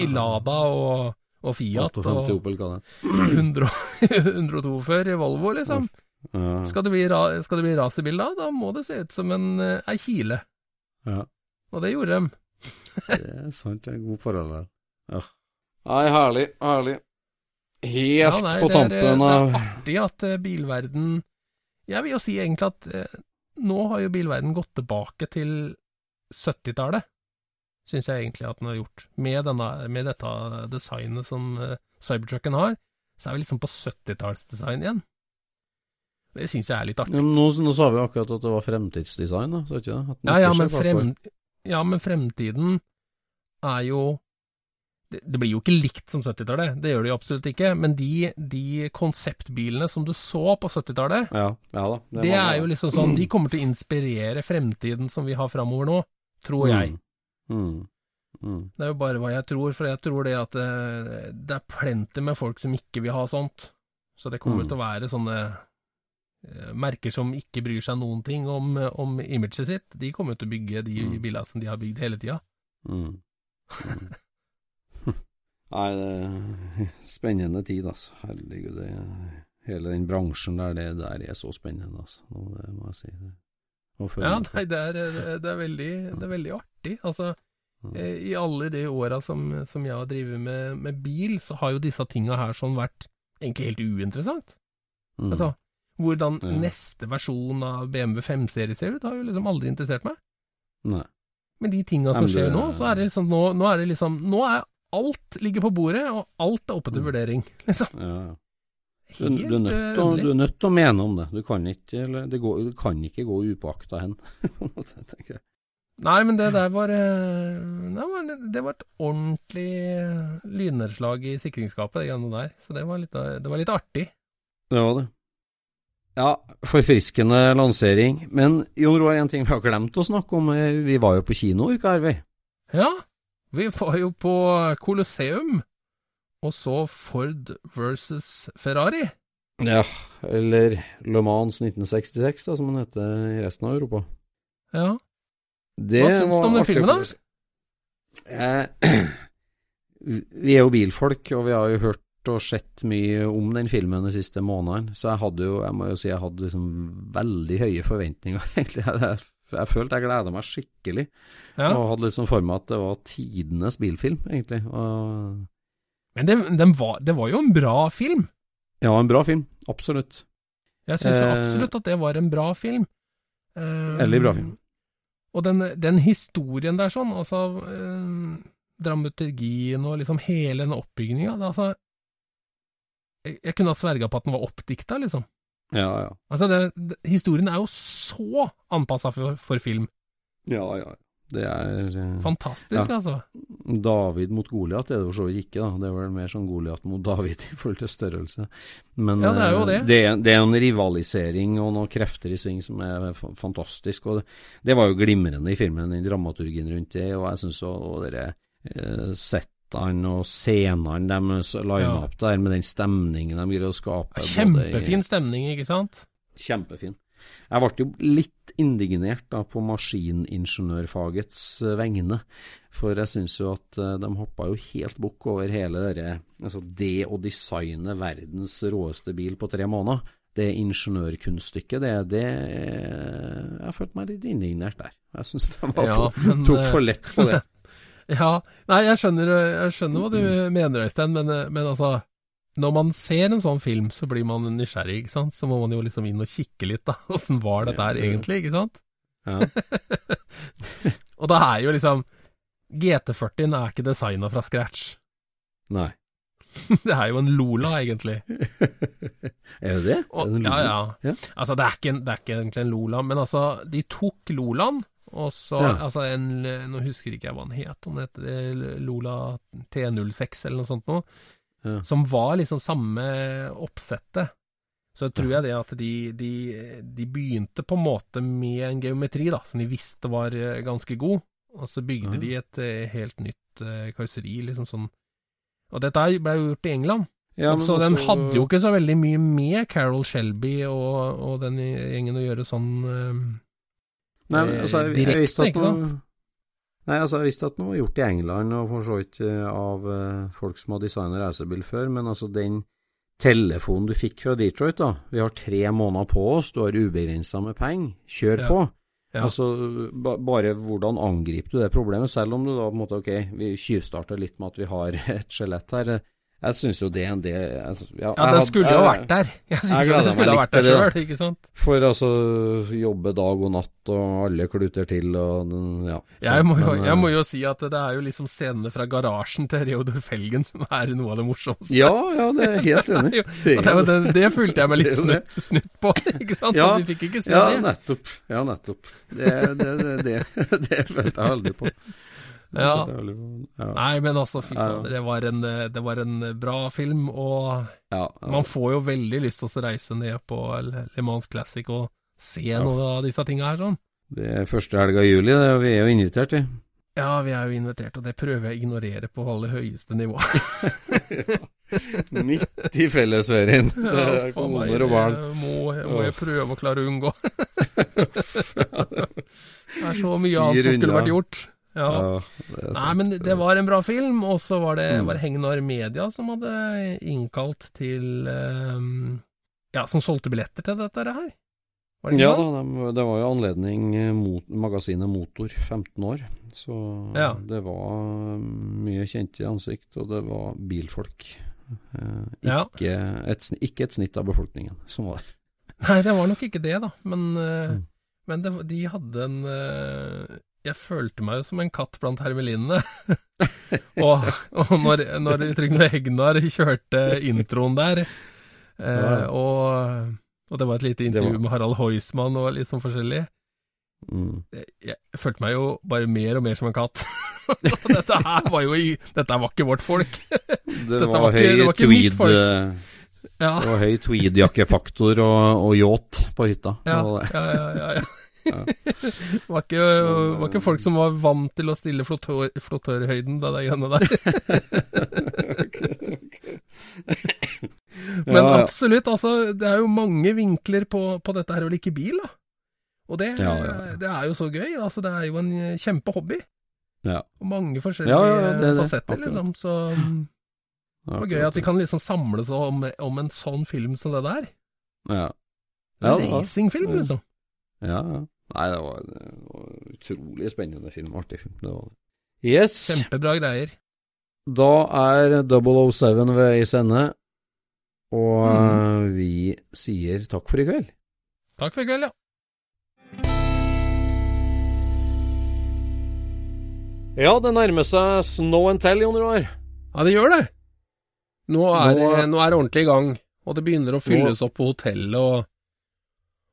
i Lada og, og Fiat 58 og Opel hva det 100 102 før i Volvo, liksom. ja. Skal det bli, skal det bli racerbil da, da må det se ut som en eh, ei kile. ja. Og det gjorde de. Det er sant, det er en god parallell. Ja. Nei, herlig, herlig. Helt Ja, nei, på tampen av det er artig at eh, bilverden Jeg vil jo si egentlig at eh, nå har jo bilverden gått tilbake til 70-tallet, syns jeg egentlig at den har gjort. Med, denne, med dette designet som eh, Cybertrucken har, så er vi liksom på 70-tallsdesign igjen. Det syns jeg er litt artig. ja, nå, nå sa vi akkurat at det var fremtidsdesign, da, sa ikke det? Ja, ja, men, frem, ja, men fremtiden er jo det, blir jo ikke likt som 70-tallet, det gjør det jo absolutt ikke. Men de, de konseptbilene som du så på 70-tallet, Ja, ja det, det er jo liksom sånn De kommer til å inspirere fremtiden som vi har framover nå, tror jeg. Mm. Mm. Mm. Det er jo bare hva jeg tror, for jeg tror det at det, det er plenty med folk som ikke vil ha sånt. Så det kommer Mm. til å være sånne eh, merker som ikke bryr seg noen ting om, om imaget sitt. De kommer til å bygge de Mm. bilene som de har bygd hele tida. Nei, det er spennende tid, altså. Herregud, det, hele den bransjen der, det der er så spennende, altså. Nå, det må jeg si. Det. Ja, nei, det er, det, er veldig, det er veldig artig. Altså, eh, i alle de åra som, som jeg har drevet med, med bil, så har jo disse tinga her sånn vært egentlig helt uinteressant. Mm. Altså, hvordan Ja. neste versjon av BMW 5-serie ser ut, har jo liksom aldri interessert meg. Nei. Men de tinga som skjer nå, så er det liksom nå, nå er det liksom Nå er alt ligger på bordet, og alt er oppe til Mm. vurdering, liksom. Ja, ja. Du, du, er nødt eh, til, å- du er nødt til å mene om det. Du kan ikke, eller, det går, du kan ikke gå upåakta hen. Nei, men det der var eh, Det var, det et ordentlig eh, lynnedslag i sikringsskapet, det greiene der. Så det var litt, det var litt artig. Det var det. Ja, forfriskende lansering. Men Jon Roar, en ting vi har glemt å snakke om. Vi var jo på kino i uka, her. Ja, vi var jo på Colosseum, og så Ford versus Ferrari. Ja, eller Le Mans 1966, da, som den heter i resten av Europa. Ja. Det Hva syns du om den filmen, da? Eh, vi er jo bilfolk, og vi har jo hørt og sett mye om den filmen de siste månedene, så jeg hadde jo, jeg må jo si, jeg hadde liksom veldig høye forventninger, egentlig. Jeg, jeg, følte jeg gleda meg skikkelig, ja. og hadde liksom for meg at det var tidenes bilfilm, egentlig. Og, Men det, var, det var jo en bra film. ja, en bra film, absolutt. Jeg syns Eh, absolutt at det var en bra film. Eh, Veldig bra film. Og den, den historien der sånn, altså eh, Dramaturgien og liksom hele den oppbygninga altså, jeg, jeg kunne ha sverga på at den var oppdikta, liksom. Ja, ja. Altså, det, det, historien er jo så anpassa for, for film. Ja, ja. Det er eh, Fantastisk, Ja. altså. David mot Goliat er det for så vidt ikke, da. Det er vel mer sånn Goliat mot David i forhold til størrelse. Men Ja, det er jo eh, det. det, det er en rivalisering og noen krefter i sving som er fantastisk. Og det, det var jo glimrende i filmen, den dramaturgien rundt det, og jeg syns jo dere eh, settene og scenene deres lina opp der, med den stemningen de greier å skape. Kjempefin stemning, ikke sant? Kjempefin. Jeg ble jo litt indignert da, på maskiningeniørfagets eh, vegne. For jeg syns jo at eh, de hoppa jo helt bukk over hele dere, altså det å designe verdens råeste bil på tre måneder. Det ingeniørkunststykket, det, det Jeg har følt meg litt indignert der. Jeg syns de Ja, men, tok eh, for lett på det. Ja, nei, jeg skjønner, jeg skjønner hva du mener, Øystein, men, men altså Når man ser en sånn film, så blir man nysgjerrig, ikke sant? Så må man jo liksom inn og kikke litt, da. Åssen var dette her Ja, ja. egentlig, ikke sant? Ja. Og da er jo liksom GT40 er ikke designa fra scratch. Nei. Det er jo en Lola, egentlig. er det det? Og, Er det ja, ja. Ja. Altså, det er, ikke, det er ikke egentlig en Lola, men altså, de tok Lolaen, og så Ja. Altså, en Nå husker ikke jeg hva den het, om det het eh, Lola T06 eller noe sånt noe, Ja. som var liksom samme oppsettet. Så tror jeg det at de, de, de begynte på en måte med en geometri, da, som de visste var eh, ganske god, og så bygde Ja. de et eh, helt nytt karosseri, liksom sånn. Og dette ble jo gjort i England. Ja, så den også- hadde jo ikke så veldig mye med Carol Shelby og, og den gjengen å gjøre sånn Nei, altså, jeg, jeg direkte, visste at noe? Nei, altså, jeg visste at noe var gjort i England, og for så vidt eh, av eh, folk som har designet racerbil før, men altså den telefonen du fikk fra Detroit, da, vi har tre måneder på oss, du har ubegrensa med penger, kjør Ja. på. Ja. Altså, ba, bare hvordan angriper du det problemet, selv om du da på en måte, ok, vi tjuvstarter litt med at vi har et skjelett her. Jeg syns jo det en del altså, Ja, ja, den skulle jo jeg- vært der. Jeg syns jo den skulle ha vært der sjøl, ikke sant. For altså, jobbe dag og natt, og alle kluter til, og ja. Jeg må, jo, Men, jeg eh, må jo si at det er jo liksom scenene fra garasjen til Reodor Felgen som er noe av det morsomste. Ja, ja, det er helt enig. Det, jo- det, det, det følte jeg meg litt Det det. snutt, snutt på, ikke sant? Ja, vi fikk ikke se Ja, det. nettopp. Ja, nettopp. Det, det, det, det, det følte jeg aldri på. Ja. Ja. Nei, men altså, fy fader, det var en, eh, det var en bra film, og Ja, ja. man får jo veldig lyst til å reise ned på Le Mans Classic og se noen av disse tinga her sånn. Det er første helga i juli, det, og vi er jo invitert vi. Ja, vi er jo invitert, og det prøver jeg å ignorere på aller høyeste nivå. Midt i fellesferien. Ja, er koner og barn. det Må, må jeg prøve å klare å unngå. det er så mye Styr annet som skulle vært gjort. Ja. er Nei, men det var en bra film, og så var det Mm. var det Hegnar Media som hadde innkalt til um, Ja, som solgte billetter til dette her. Var det Ja da, de, det var jo anledning eh, mot magasinet Motor 15 år, så Ja. det var mm, mye kjente ansikt, og det var bilfolk. Eh, Ja. ikke, et, ikke et snitt av befolkningen som var der. Nei, det var nok ikke det, da. Men, eh, Mm. men det, de hadde en eh, Jeg følte meg jo som en katt blant hermelinene. og, og når, når Trygve Hegnar kjørte introen der, eh, og, og det var et lite intervju var- med Harald Heusmann og litt sånn forskjellig Mm. jeg, jeg følte meg jo bare mer og mer som en katt. dette her var jo i, Dette var ikke vårt folk. Det var, var ikke- det var ikke mitt folk. eh, Ja, Det var høy tweedjakkefaktor og, og yacht på hytta. ja, ja, ja, ja, ja. Ja. Det var ikke, var ikke folk som var vant til å stille flottør, flottørhøyden, det der greiene der. Men Ja, absolutt, altså, det er jo mange vinkler på, på dette her å like bil, da. Og det, Ja, det er jo så gøy. Altså, det er jo en kjempehobby. Ja. Og mange forskjellige det er det, fasetter, liksom. Så det var gøy at vi kan liksom samles om, om en sånn film som det der. Ja. Ja, racingfilm, liksom. Ja, ja. Nei, det var, det var utrolig spennende film. Artig film. Det var det. Yes. Kjempebra greier. Da er 007 ved veis ende, og Mhm. eh, vi sier takk for i kveld. Takk for i kveld, ja. Ja, det nærmer seg snow and tell, Jon Roar. Ja, det gjør det. Nå er, Nå- nå er det ordentlig i gang, og det begynner å fylles opp på hotellet, og,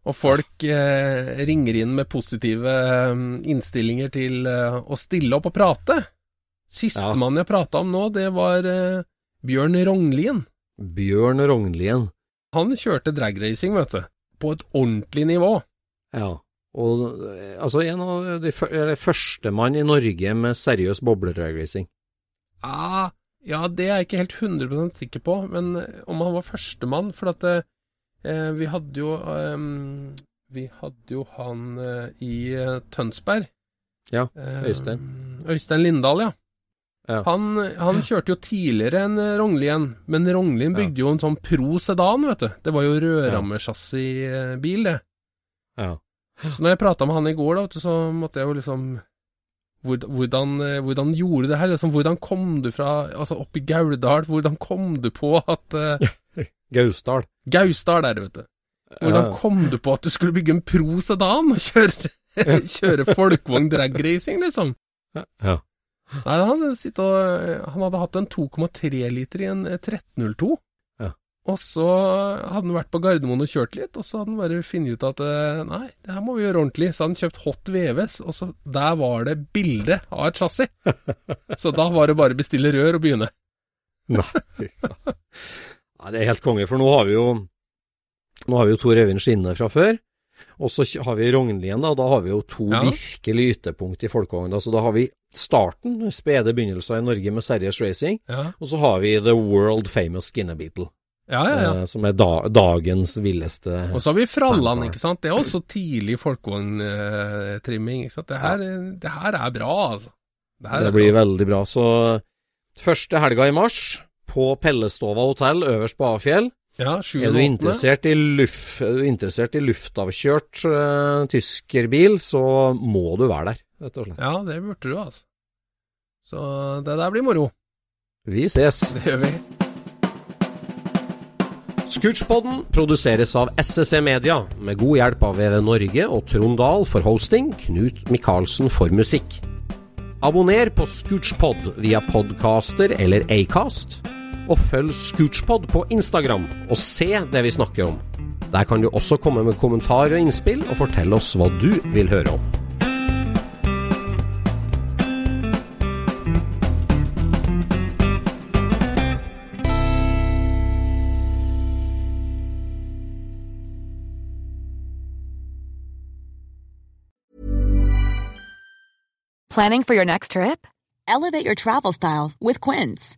og folk eh, ringer inn med positive eh, innstillinger til eh, å stille opp og prate. Sistemann jeg prata om nå, det var eh, Bjørn Rognlien. Bjørn Rognlien. Han kjørte dragracing, vet du, på et ordentlig nivå. Ja. Og eh, altså en av de førstemann i Norge med seriøs bobledragracing. Ah, ja, det er jeg ikke helt 100 sikker på, men eh, om han var førstemann For at eh, vi hadde jo eh, Vi hadde jo han eh, i eh, Tønsberg. Ja, Eh, Øystein. Øystein Lindahl, ja. Ja. Han, han kjørte jo tidligere enn eh, Rognlien, men Rognlien Ja. bygde jo en sånn Pro sedan, vet du. Det var jo rødrammesjassibil, det. Ja. Så når jeg prata med han i går, da, vet du, så måtte jeg jo liksom hvordan, eh, hvordan gjorde du det her? Liksom, hvordan kom du fra Altså, opp i Gauldal, hvordan kom du på at eh, Gausdal. Gausdal det, vet du. Hvordan kom du på at du skulle bygge en Pro sedan og kjøre, kjøre folkevogn dragracing, liksom? Ja. Nei, han, og, han hadde hatt en 2,3 liter i en eh, 1302. Ja. Og så hadde han vært på Gardermoen og kjørt litt, og så hadde han bare funnet ut at eh, nei, det her må vi gjøre ordentlig. Så hadde han kjøpt Hot VVS, og så der var det bilde av et chassis. så da var det bare å bestille rør og begynne. Nei. Nei, det er helt konge, for nå har vi jo Nå har vi jo Tor Øyvind Skinne fra før, og så har vi Rognlien, da, og da har vi jo to Ja. virkelig ytterpunkt i folkevogna. Så da har vi starten, spede begynnelser i Norge med Serious Racing, Ja, og så har vi The World Famous Skinner Beetle, ja, ja. ja. eh, som er da, dagens villeste Og så har vi Fralland, ikke sant. Det er også tidlig folkevogntrimming, ikke. Det her, det her er bra, altså. Det, Det blir bra. veldig bra. Så første helga i mars, på Pellestova hotell øverst på Afjell, Ja, Er du interessert i, luft, er du interessert i luftavkjørt uh, tyskerbil, så må du være der, rett og slett. Ja, det burde du, altså. Så det der blir moro. Vi ses. Det gjør vi. Scootspodden produseres av SSC Media, med god hjelp av VV Norge og Trond Dahl for hosting, Knut Micaelsen for musikk. Abonner på Scootspod via podcaster eller Acast, og følg Scootspod på Instagram og se det vi snakker om. Der kan du også komme med kommentarer og innspill, og fortelle oss hva du vil høre om. Planning for your next trip? Elevate your travel style with Quince.